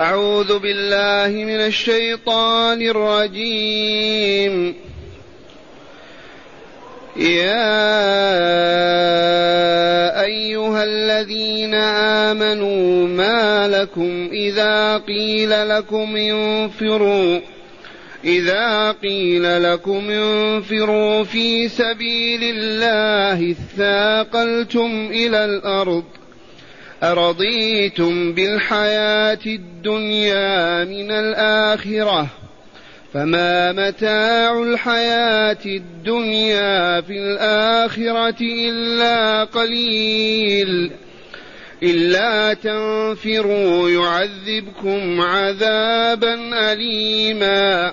أعوذ بالله من الشيطان الرجيم. يا أيها الذين آمنوا ما لكم إذا قيل لكم انفروا إذا قيل لكم انفروا في سبيل الله اثاقلتم إلى الأرض. أرضيتم بالحياة الدنيا من الآخرة فما متاع الحياة الدنيا في الآخرة إلا قليل. إلا تنفروا يعذبكم عذابا أليما.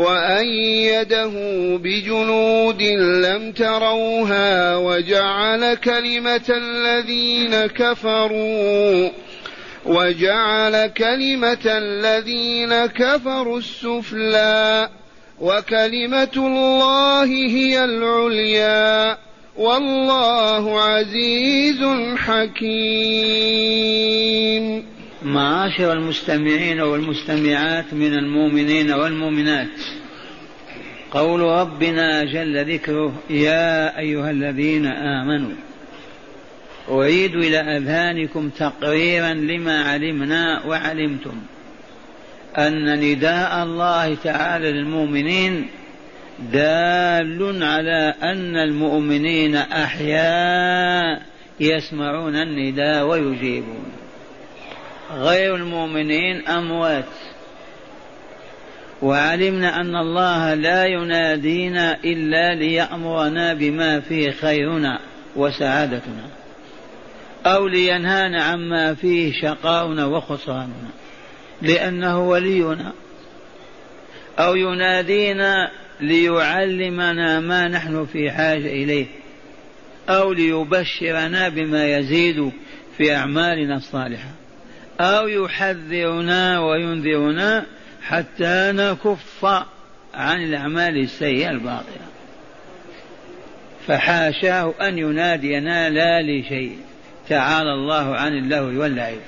وأيده بجنود لم تروها وجعل كلمة الذين كفروا وجعل كلمة الذين كفروا السفلى وكلمة الله هي العليا والله عزيز حكيم معاشر المستمعين والمستمعات من المؤمنين والمؤمنات. قول ربنا جل ذكره يا أيها الذين آمنوا أعيد إلى اذهانكم تقريرا لما علمنا وعلمتم أن نداء الله تعالى للمؤمنين دال على أن المؤمنين أحياء يسمعون النداء ويجيبون. غير المؤمنين أموات. وعلمنا أن الله لا ينادينا إلا ليأمرنا بما فيه خيرنا وسعادتنا أو لينهانا عما فيه شقاؤنا وخسراننا لأنه ولينا أو ينادينا ليعلمنا ما نحن في حاجة إليه أو ليبشرنا بما يزيد في أعمالنا الصالحة. أو يحذرنا وينذرنا حتى نكف عن الأعمال السيئة الباطلة. فحاشاه أن ينادينا لا لشيء. تعالى الله عن اللهو واللعب.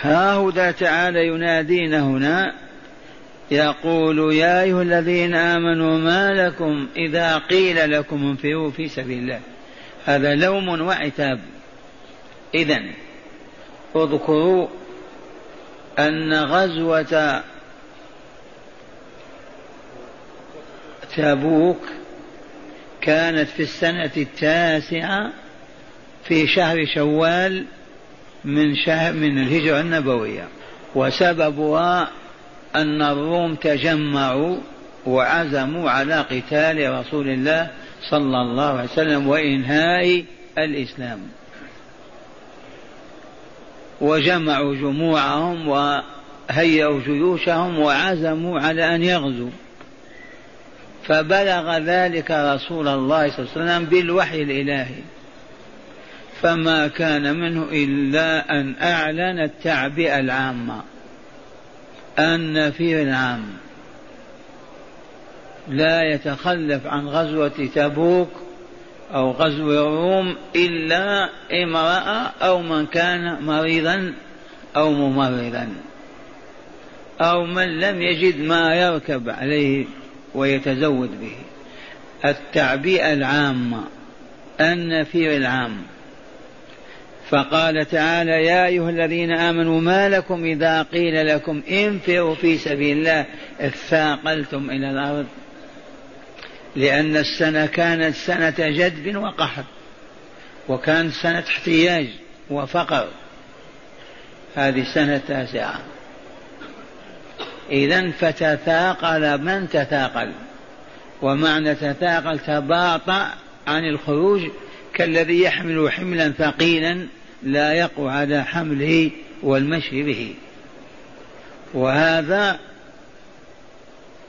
ها هدى تعالى ينادينا هنا. يقول يا أيها الذين آمنوا ما لكم إذا قيل لكم انفروا في سبيل الله. هذا لوم وعتاب. إذن اذكروا أن غزوة تبوك كانت في السنة التاسعة في شهر شوال من شهر من الهجرة النبوية وسببها أن الروم تجمعوا وعزموا على قتال رسول الله صلى الله عليه وسلم وإنهاء الإسلام. وجمعوا جموعهم وهيئوا جيوشهم وعزموا على أن يغزوا فبلغ ذلك رسول الله صلى الله عليه وسلم بالوحي الإلهي. فما كان منه إلا أن أعلن التعبئة العامة. النفير العام لا يتخلف عن غزوة تبوك أو غزو الروم إلا امرأة أو من كان مريضا أو ممرضا. أو من لم يجد ما يركب عليه ويتزود به. التعبئة العامة النفير العام. فقال تعالى يا أيها الذين آمنوا ما لكم إذا قيل لكم انفروا في سبيل الله اثاقلتم إلى الأرض. لأن السنة كانت سنة جدب وقحط وكانت سنة احتياج وفقر. هذه سنة تاسعة. إذا فتثاقل من تثاقل ومعنى تثاقل تباطأ عن الخروج كالذي يحمل حملا ثقيلا لا يقوى على حمله والمشي به. وهذا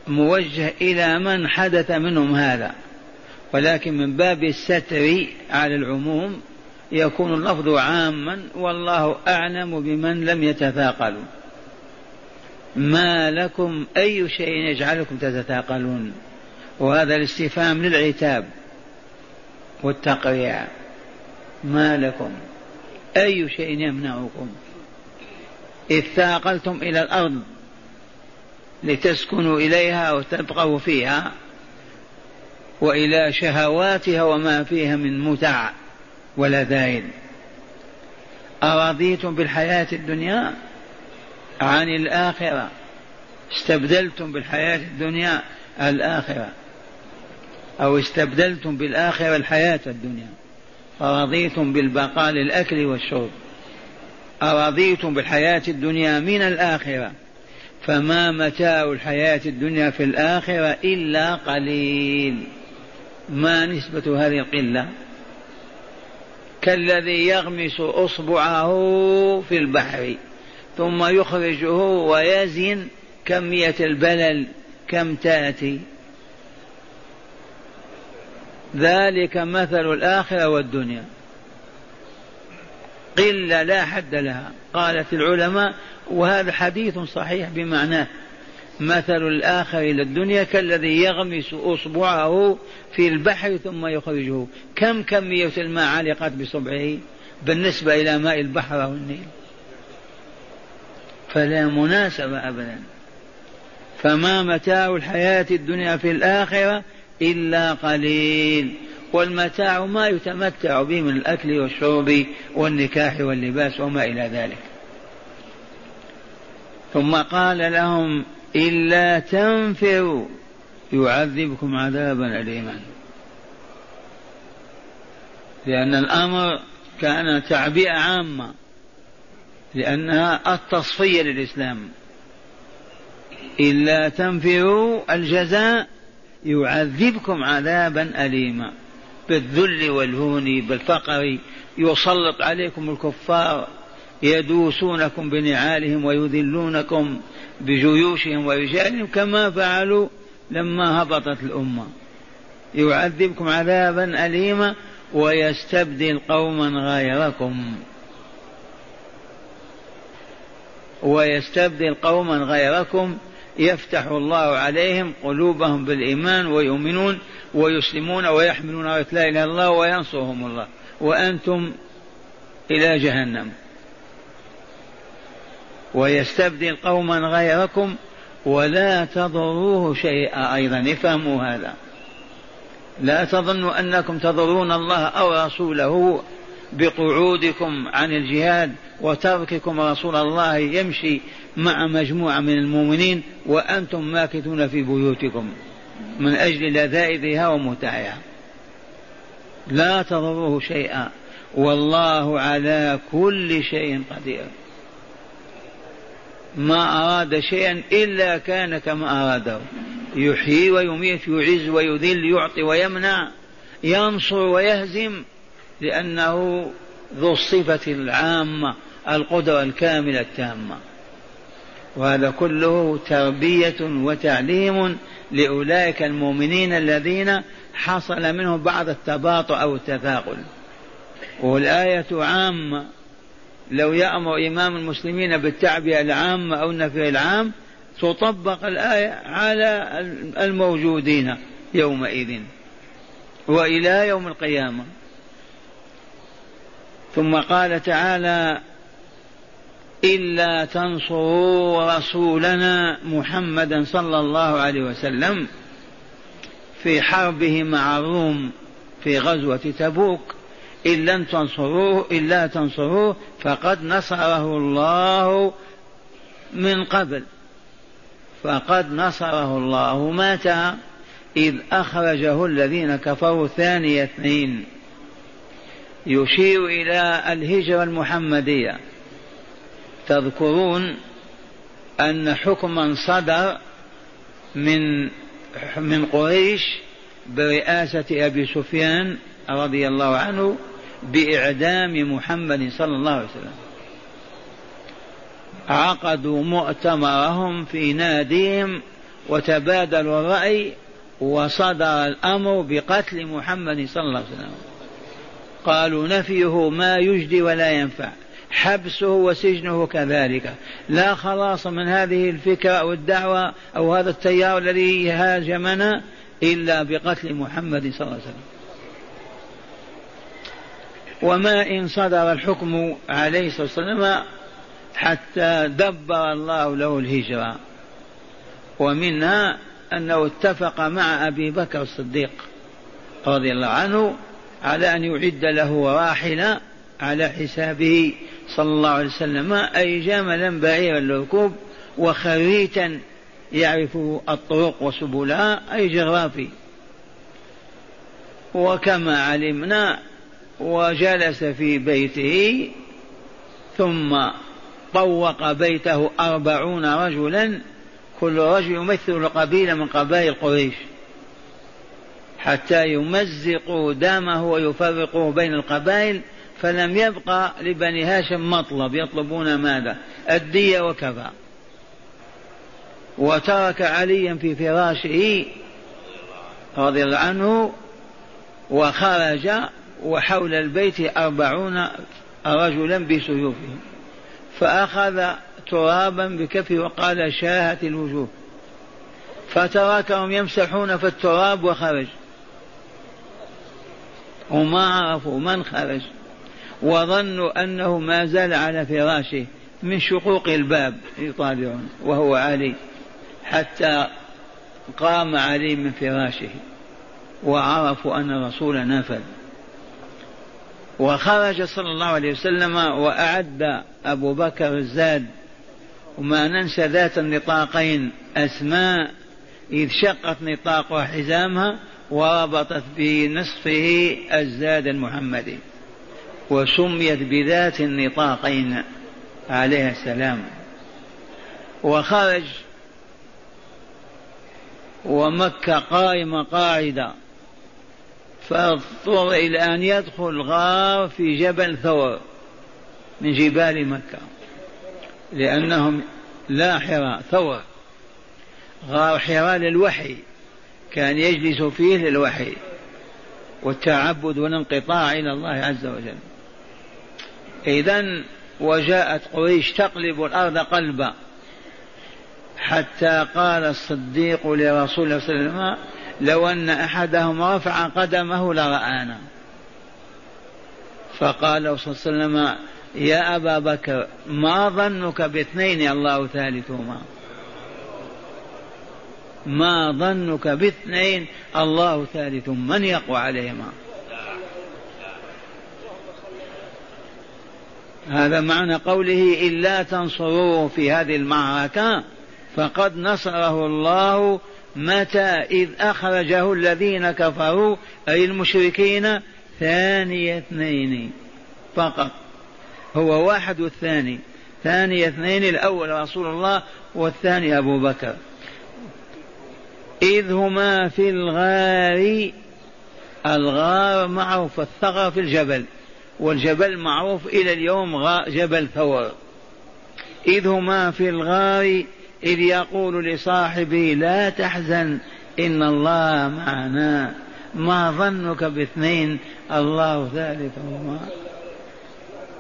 موجه إلى من حدث منهم هذا. ولكن من باب الستر على العموم يكون اللفظ عاما والله أعلم بمن لم يتثاقلوا. ما لكم أي شيء يجعلكم تتثاقلون؟ وهذا الاستفهام للعتاب والتقريع. ما لكم أي شيء يمنعكم؟ إذ ثاقلتم إلى الأرض لتسكنوا إليها وتبقوا فيها وإلى شهواتها وما فيها من متع ولذائذ أرضيتم بالحياة الدنيا؟ عن الآخرة. استبدلتم بالحياة الدنيا الآخرة. أو استبدلتم بالآخرة الحياة الدنيا. فرضيتم بالبقاء للأكل والشرب. أرضيتم بالحياة الدنيا من الآخرة. فما متاع الحياة الدنيا في الآخرة إلا قليل. ما نسبة هذه القلة؟ كالذي يغمس أصبعه في البحر ثم يخرجه ويزن كميه البلل كم تأتي. ذلك مثل الآخرة والدنيا. قلة لا حد لها. قالت العلماء وهذا حديث صحيح بمعناه. مثل الآخر إلى الدنيا كالذي يغمس أصبعه في البحر ثم يخرجه. كم كمية الماء علقت بصبعه بالنسبة إلى ماء البحر أو النيل فلا مناسبة أبدا. فما متاع الحياة الدنيا في الآخرة إلا قليل. والمتاع ما يتمتع به من الأكل والشرب والنكاح واللباس وما إلى ذلك. ثم قال لهم إلا تنفروا يعذبكم عذابا أليما. لأن الأمر كان تعبئة عامة لأنها التصفية للإسلام. إلا تنفروا الجزاء يعذبكم عذابا أليما. بالذل والهون بالفقر يسلط عليكم الكفار يدوسونكم بنعالهم ويذلونكم بجيوشهم ورجالهم كما فعلوا لما هبطت الأمة. يعذبكم عذابا أليما ويستبدل قوما غيركم. ويستبدل قوما غيركم يفتح الله عليهم قلوبهم بالإيمان ويؤمنون ويسلمون ويحملون لا إله إلا الله وينصرهم الله. وأنتم إلى جهنم. ويستبدل قوما غيركم ولا تضروه شيئا. أيضا افهموا هذا. لا تظنوا أنكم تضرون الله أو رسوله. بقعودكم عن الجهاد وترككم رسول الله يمشي مع مجموعة من المؤمنين وأنتم ماكثون في بيوتكم. من أجل لذائذها ومتعها. لا تضروه شيئا. والله على كل شيء قدير. ما أراد شيئا إلا كان كما أراده. يحيي ويميت يعز ويذل يعطي ويمنع ينصر ويهزم لأنه ذو الصفة العامة القدرة الكاملة التامة. وهذا كله تربية وتعليم لأولئك المؤمنين الذين حصل منهم بعض التباطؤ أو التثاقل. والآية عامة لو يأمر إمام المسلمين بالتعبئة العامة أو النفي العام تطبق الآية على الموجودين يومئذ وإلى يوم القيامة. ثم قال تعالى إلا تنصروا رسولنا محمدا صلى الله عليه وسلم في حربه مع الروم في غزوة تبوك. إن لم تنصروه إلا تنصروه فقد نصره الله من قبل. فقد نصره الله. متى؟ إذ أخرجه الذين كفروا ثاني اثنين. يشير إلى الهجرة المحمدية. تذكرون أن حكما صدر من من قريش برئاسة أبي سفيان رضي الله عنه بإعدام محمد صلى الله عليه وسلم. عقدوا مؤتمرهم في ناديهم وتبادلوا الرأي وصدر الأمر بقتل محمد صلى الله عليه وسلم. قالوا نفيه ما يجدي ولا ينفع. حبسه وسجنه كذلك. لا خلاص من هذه الفكرة أو الدعوة أو هذا التيار الذي هاجمنا إلا بقتل محمد صلى الله عليه وسلم. وما إن صدر الحكم عليه الصلاة والسلام حتى دبر الله له الهجرة. ومنها أنه اتفق مع أبي بكر الصديق رضي الله عنه على أن يعد له راحلة على حسابه صلى الله عليه وسلم. أي جملا بعيرا للركوب وخريتا يعرف الطرق وسبلها أي جغرافي. وكما علمنا وجلس في بيته ثم طوق بيته أربعون رجلا كل رجل يمثل قبيلة من قبائل قريش. حتى يمزقوا دمه ويفرقوا بين القبائل فلم يبقى لبني هاشم مطلب. يطلبون ماذا؟ الدية وكفى. وترك عليا في فراشه رضي الله عنه وخرج وحول البيت أربعون رجلا بسيوفهم. فأخذ ترابا بكفه وقال شاهت الوجوه. فتركهم يمسحون في التراب وخرج. وما عرفوا من خرج. وظنوا أنه ما زال على فراشه من شقوق الباب يطالعون وهو علي حتى قام علي من فراشه وعرفوا أن الرسول نفذ. وخرج صلى الله عليه وسلم وأعد أبو بكر الزاد وما ننسى ذات النطاقين أسماء إذ شقت نطاقها حزامها وربطت بنصفه الزاد المحمدي وسميت بذات النطاقين عليها السلام. وخرج ومكة قائمة قاعدة فاضطر إلى أن يدخل غار في جبل ثور من جبال مكة لأنهم لا حراء ثور غار حراء للوحي. كان يجلس فيه للوحي والتعبد والانقطاع إلى الله عز وجل. إذا وجاءت قريش تقلب الأرض قلبا حتى قال الصديق لرسول الله صلى الله عليه وسلم لو أن أحدهم رفع قدمه لرآنا. فقال صلى الله عليه وسلم يا أبا بكر ما ظنك باثنين الله ثالثهما؟ ما ظنك باثنين الله ثالث من يقوى عليهما. هذا معنى قوله إلا تنصروه في هذه المعركة فقد نصره الله متى إذ أخرجه الذين كفروا أي المشركين ثاني اثنين فقط. هو واحد والثاني. ثاني اثنين الأول رسول الله والثاني أبو بكر. إذ هما في الغار الغار معروف الثغر في الجبل والجبل معروف إلى اليوم جبل ثور. إذ هما في الغار إذ يقول لصاحبه لا تحزن إن الله معنا. ما ظنك باثنين؟ الله ثالثهما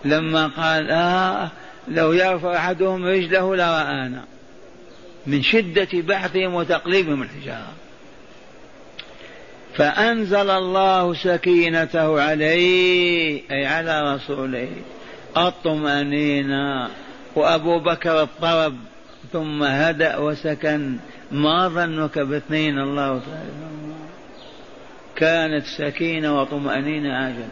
لما قال آه لو يرفع أحدهم رجله لرآنا. من شدة بحثهم وتقليبهم الحجارة. فأنزل الله سكينته عليه أي على رسوله الطمأنينة وأبو بكر اضطرب ثم هدأ وسكن ما ظنك باثنين الله تعالى. كانت سكينة وطمأنينة عجل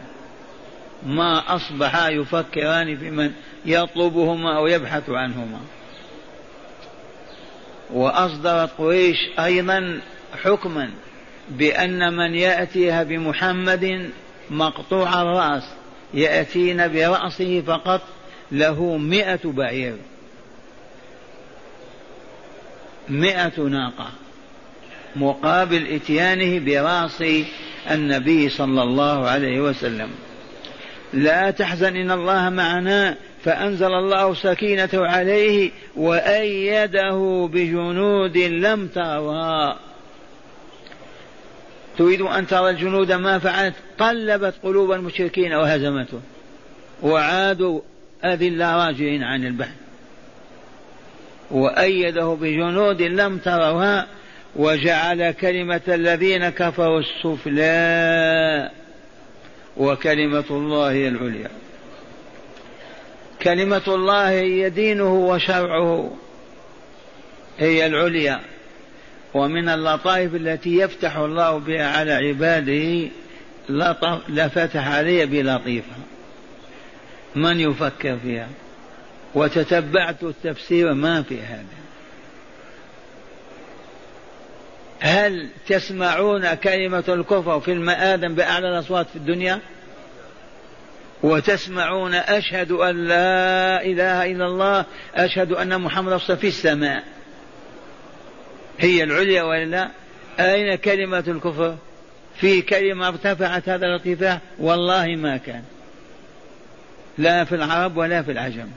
ما أصبحا يفكران في من يطلبهما أو يبحث عنهما. وأصدرت قريش أيضا حكما بأن من يأتيها بمحمد مقطوع الرأس يأتين برأسه فقط له مئة بعير. مئة ناقة مقابل إتيانه برأس النبي صلى الله عليه وسلم. لا تحزن إن الله معنا فأنزل الله سكينته عليه وأيده بجنود لم تروها تريد أن ترى الجنود ما فعلت؟ قلبت قلوب المشركين وهزمته. وعادوا أذلة راجعين عن البحث وأيده بجنود لم تروها وجعل كلمة الذين كفروا السفلى. وكلمة الله العليا. كلمة الله هي دينه وشرعه هي العليا. ومن اللطائف التي يفتح الله بها على عباده لفتح علي بلطيفة. من يفكر فيها؟ وتتبعت التفسير ما في هذا. هل تسمعون كلمة الكفر في المآذن بأعلى الأصوات في الدنيا؟ وتسمعون أشهد أن لا إله إلا الله أشهد أن محمد في السماء. هي العليا ولا أين كلمة الكفر؟ في كلمة ارتفعت هذا الارتفاع؟ والله ما كان. لا في العرب ولا في العجم.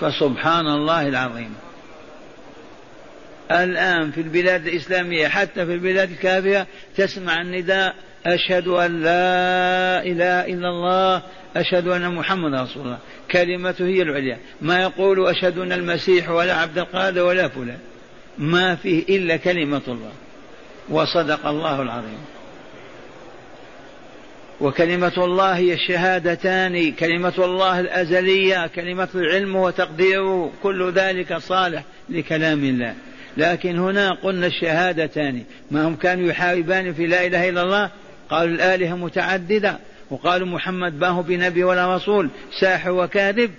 فسبحان الله العظيم. الآن في البلاد الإسلامية حتى في البلاد الكافرة تسمع النداء أشهد أن لا إله إلا الله أشهد أن محمد رسول الله. كلمته هي العليا. ما يقول أشهد أن المسيح ولا عبد القادر ولا فلان. ما فيه إلا كلمة الله. وصدق الله العظيم. وكلمة الله هي الشهادتان كلمة الله الأزلية كلمة العلم وتقديره كل ذلك صالح لكلام الله. لكن هنا قلنا الشهادتان. ما هم كانوا يحاربان في لا إله إلا الله؟ قالوا الآلهة متعددة وقالوا محمد باه بنبي ولا رسول ساحر وكاذب.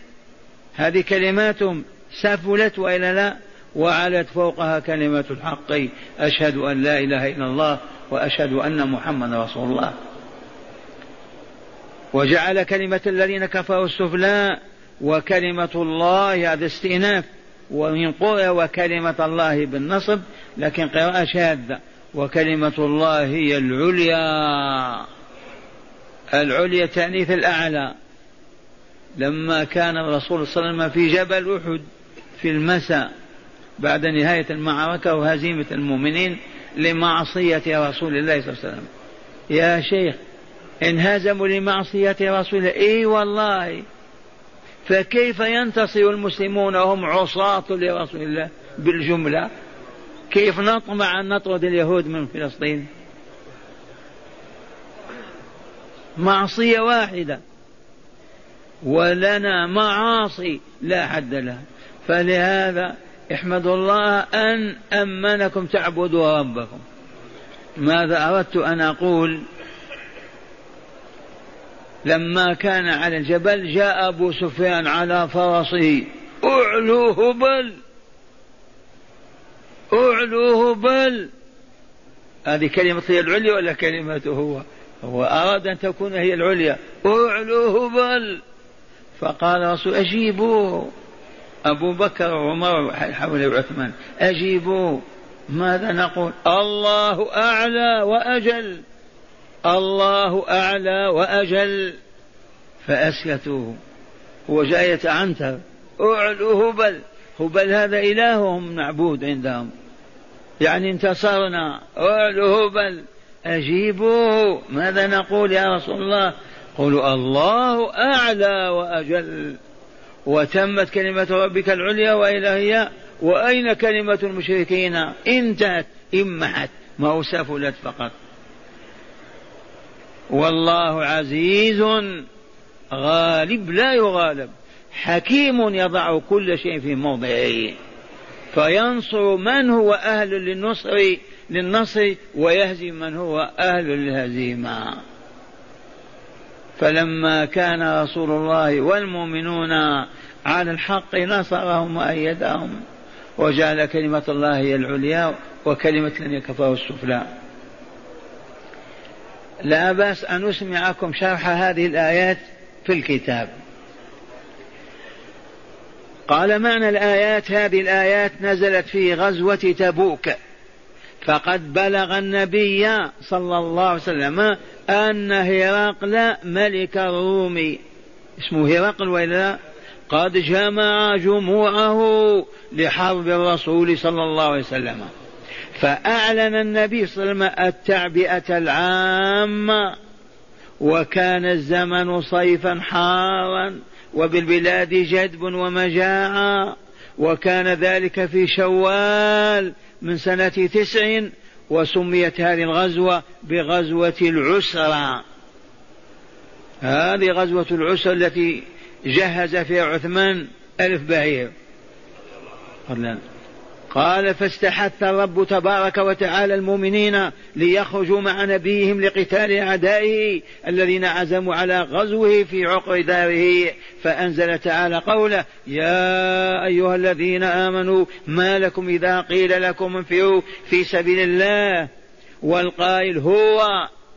هذه كلماتهم سفلت وإلا لا وعلت فوقها كلمة الحق. أشهد أن لا إله إلا الله وأشهد أن محمد رسول الله. وجعل كلمة الذين كفروا السفلى وكلمة الله هذا استئناف ومن قرأ وكلمة الله بالنصب لكن قراءة شاذة. وكلمة الله هي العليا. العليا تأنيث الأعلى. لما كان الرسول صلى الله عليه وسلم في جبل أحد في المساء بعد نهاية المعركة وهزيمة المؤمنين لمعصية رسول الله صلى الله عليه وسلم. يا شيخ انهزموا لمعصية رسول الله إي والله. فكيف ينتصر المسلمون؟ وهم عصاة لرسول الله بالجملة. كيف نطمع أن نطرد اليهود من فلسطين؟ معصية واحدة. ولنا معاصي لا حد لها فلهذا احمدوا الله أن أمنكم تعبدوا ربكم. ماذا أردت أن أقول؟ لما كان على الجبل جاء أبو سفيان على فرسه أعلوه بل أعلوه بل. هذه كلمة هي العليا ولا كلمته هو؟ هو أراد أن تكون هي العليا. أعلوه بل. فقال رسول أجيبوه أبو بكر وعمر حول عثمان أجيبوا. ماذا نقول؟ الله أعلى وأجل. الله أعلى وأجل. فأسكتوه هو جاي يتعنتر. أعلو هبل هبل هذا إلههم معبود عندهم. يعني انتصرنا أعلو هبل أجيبوا ماذا نقول يا رسول الله؟ قولوا الله أعلى وأجل. وتمت كلمة ربك العليا وإلى هي؟ وأين كلمة المشركين؟ انتهت إمحت ما سفلت فقط. والله عزيز غالب لا يغالب. حكيم يضع كل شيء في موضعه. فينصر من هو أهل للنصر للنصر ويهزم من هو أهل للهزيمة. فلما كان رسول الله والمؤمنون على الحق نصرهم وأيدهم وجعل كلمة الله هي العليا وكلمة الذين كفروا السفلى. لا بأس أن أسمعكم شرح هذه الآيات في الكتاب. قال معنى الآيات؟ هذه الآيات نزلت في غزوة تبوك. فقد بلغ النبي صلى الله عليه وسلم أن هرقل ملك الروم. اسمه هرقل وإلا قد جمع جموعه لحرب الرسول صلى الله عليه وسلم. فأعلن النبي صلى الله عليه وسلم التعبئة العامة وكان الزمن صيفا حارا. وبالبلاد جدب ومجاعة. وكان ذلك في شوال من سنة تسع وسميت هذه الغزوة بغزوة العسرة. هذه غزوة العسرة التي جهز فيها عثمان ألف بعير قال فاستحث الرب تبارك وتعالى المؤمنين ليخرجوا مع نبيهم لقتال أعدائه الذين عزموا على غزوه في عقر داره. فأنزل تعالى قوله يا أيها الذين آمنوا ما لكم إذا قيل لكم انفروا في سبيل الله. والقائل هو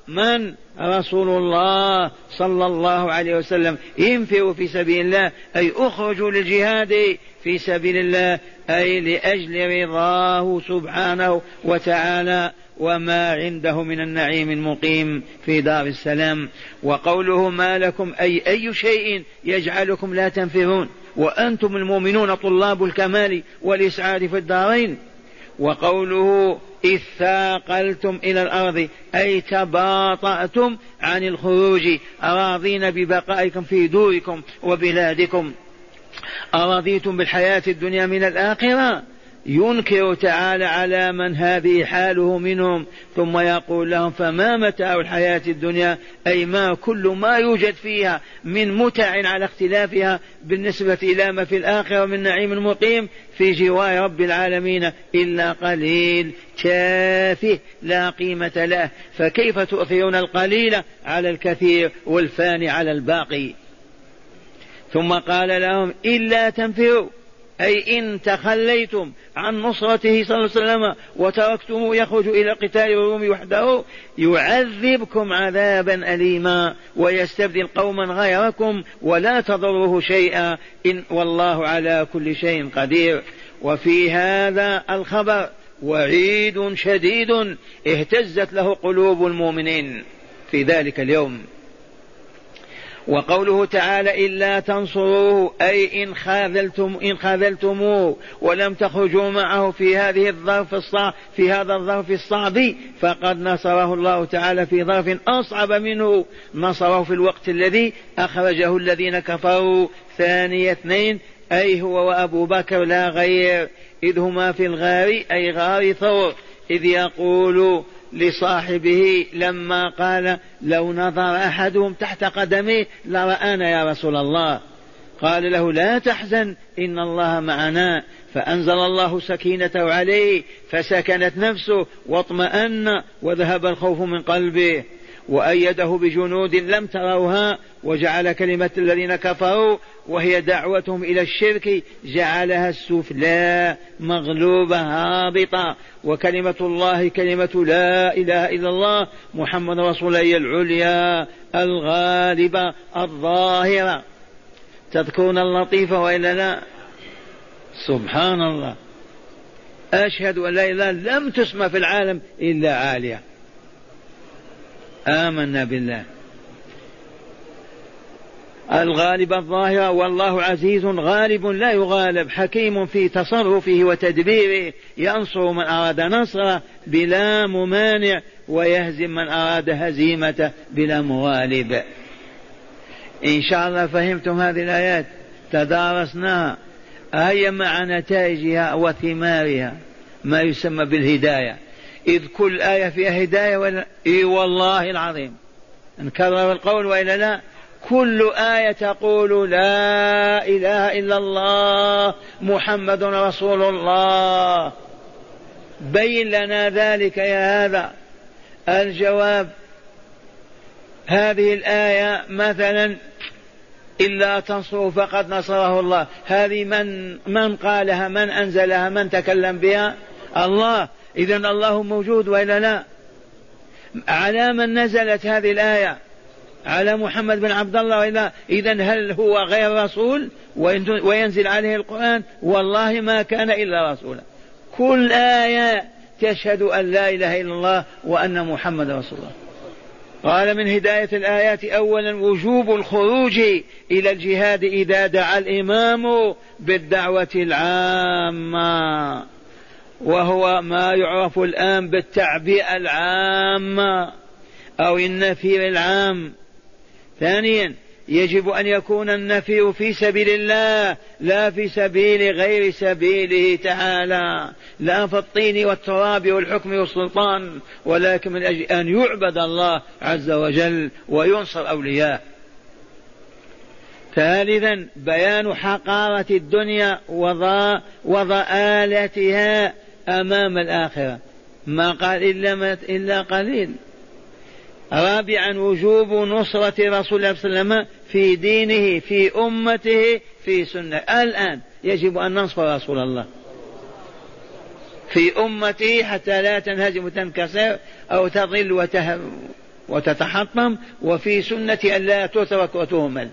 من؟ رسول الله صلى الله عليه وسلم. انفروا في سبيل الله أي اخرجوا للجهاد. في سبيل الله أي لأجل رضاه سبحانه وتعالى وما عنده من النعيم المقيم في دار السلام. وقوله ما لكم أي أي شيء يجعلكم لا تنفرون وأنتم المؤمنون طلاب الكمال والإسعاد في الدارين. وقوله إذ ثاقلتم إلى الأرض أي تباطأتم عن الخروج راضين ببقائكم في دوركم وبلادكم. أرضيتم بالحياة الدنيا من الآخرة؟ ينكر تعالى على من هذه حاله منهم ثم يقول لهم فما متاع الحياة الدنيا؟ أي ما كل ما يوجد فيها من متع على اختلافها بالنسبة إلى ما في الآخرة من نعيم مقيم في جوار رب العالمين إلا قليل تافه لا قيمة له. فكيف تؤثرون القليل على الكثير والفاني على الباقي؟ ثم قال لهم إلا تنفروا. أي إن تخليتم عن نصرته صلى الله عليه وسلم وتركتموه يخرج إلى قتال الروم وحده يعذبكم عذابا أليما ويستبدل قوما غيركم ولا تضره شيئا. إن والله على كل شيء قدير. وفي هذا الخبر وعيد شديد اهتزت له قلوب المؤمنين في ذلك اليوم. وقوله تعالى إلا تنصروه أي إن خاذلتم إن خاذلتموه ولم تخرجوا معه في هذه الظرف الصعب في هذا الظرف الصعب فقد نصره الله تعالى في ظرف أصعب منه. نصره في الوقت الذي أخرجه الذين كفروا. ثاني اثنين أي هو وأبو بكر لا غير إذ هما في الغار أي غار ثور إذ يقول لصاحبه لما قال لو نظر أحدهم تحت قدميه لرآنا يا رسول الله. قال له لا تحزن إن الله معنا. فأنزل الله سكينته عليه فسكنت نفسه واطمأن وذهب الخوف من قلبه. وأيده بجنود لم تروها وجعل كلمة الذين كفروا وهي دعوتهم إلى الشرك جعلها السفلى مغلوبة هابطة. وكلمة الله كلمة لا إله إلا الله محمد رسول الله العليا الغالبة الظاهرة. تذكرون اللطيفة وإلا لا؟ سبحان الله أشهد أن لا إله لم تسمى في العالم إلا عالية. آمنا بالله. الغالب الظاهرة والله عزيز غالب لا يغالب حكيم في تصرفه وتدبيره ينصر من أراد نصره بلا ممانع ويهزم من أراد هزيمته بلا مغالب. إن شاء الله فهمتم هذه الآيات. تدارسناها. هيا مع نتائجها وثمارها ما يسمى بالهداية. إذ كل آية فيها هداية ولا إي والله العظيم. نكرر القول وإلا لا كل آية تقول لا إله إلا الله محمد رسول الله. بين لنا ذلك يا هذا. الجواب هذه الآية مثلا إلا تنصروا فقد نصره الله. هذه من من قالها من أنزلها من تكلم بها؟ الله. إذا الله موجود وإلا لا؟ على من نزلت هذه الآية؟ على محمد بن عبد الله وإلا إذا هل هو غير رسول؟ وينزل عليه القرآن والله ما كان إلا رسولا. كل آية تشهد أن لا إله إلا الله وأن محمد رسول الله. قال من هداية الآيات أولا وجوب الخروج إلى الجهاد إذا دعا الإمام بالدعوة العامة وهو ما يعرف الآن بالتعبئة العامة أو النفير العام. ثانيا يجب أن يكون النفي في سبيل الله لا في سبيل غير سبيله تعالى. لا في الطين والتراب والحكم والسلطان ولكن من أجل أن يعبد الله عز وجل وينصر أولياءه. ثالثا بيان حقارة الدنيا وضآلتها أمام الآخرة. ما قال إلا, إلا قليل. رابعا وجوب نصرة رسول الله صلى الله عليه وسلم في دينه في أمته في سنة. الآن يجب أن ننصر رسول الله. في أمته حتى لا تنهزم وتنكسر أو تضل وتتحطم وفي سنة أن لا تترك وتهمل.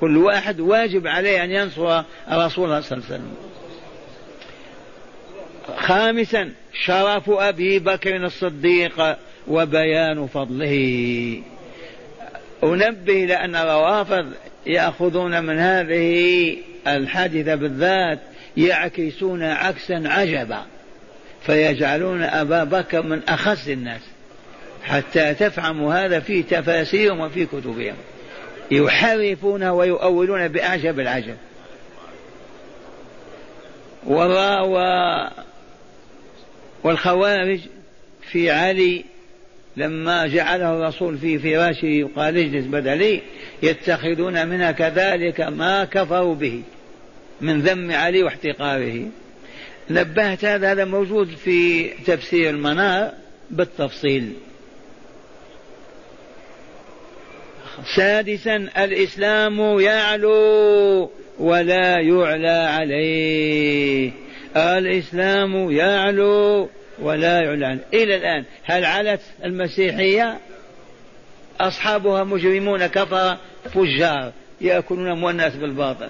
كل واحد واجب عليه أن ينصر رسول الله صلى الله عليه وسلم. خامسا شرف أبي بكر الصديق. وبيان فضله. أنبه لأن الروافض يأخذون من هذه الحادثة بالذات يعكسون عكسا عجبا فيجعلون أبا بكر من أخص الناس حتى تفهموا هذا في تفاسيرهم وفي كتبهم. يحرفون ويؤولون بأعجب العجب. والخوارج في علي لما جعله الرسول في فراشه وقال اجلس بدلي يتخذون منها كذلك ما كفروا به من ذم علي واحتقاره. نبهت هذا هذا موجود في تفسير المنار بالتفصيل. سادسا الإسلام يعلو ولا يعلى عليه. الإسلام يعلو ولا يعلن. إلى الآن هل علت المسيحية؟ أصحابها مجرمون كفر فجار يأكلون أموال الناس بالباطل.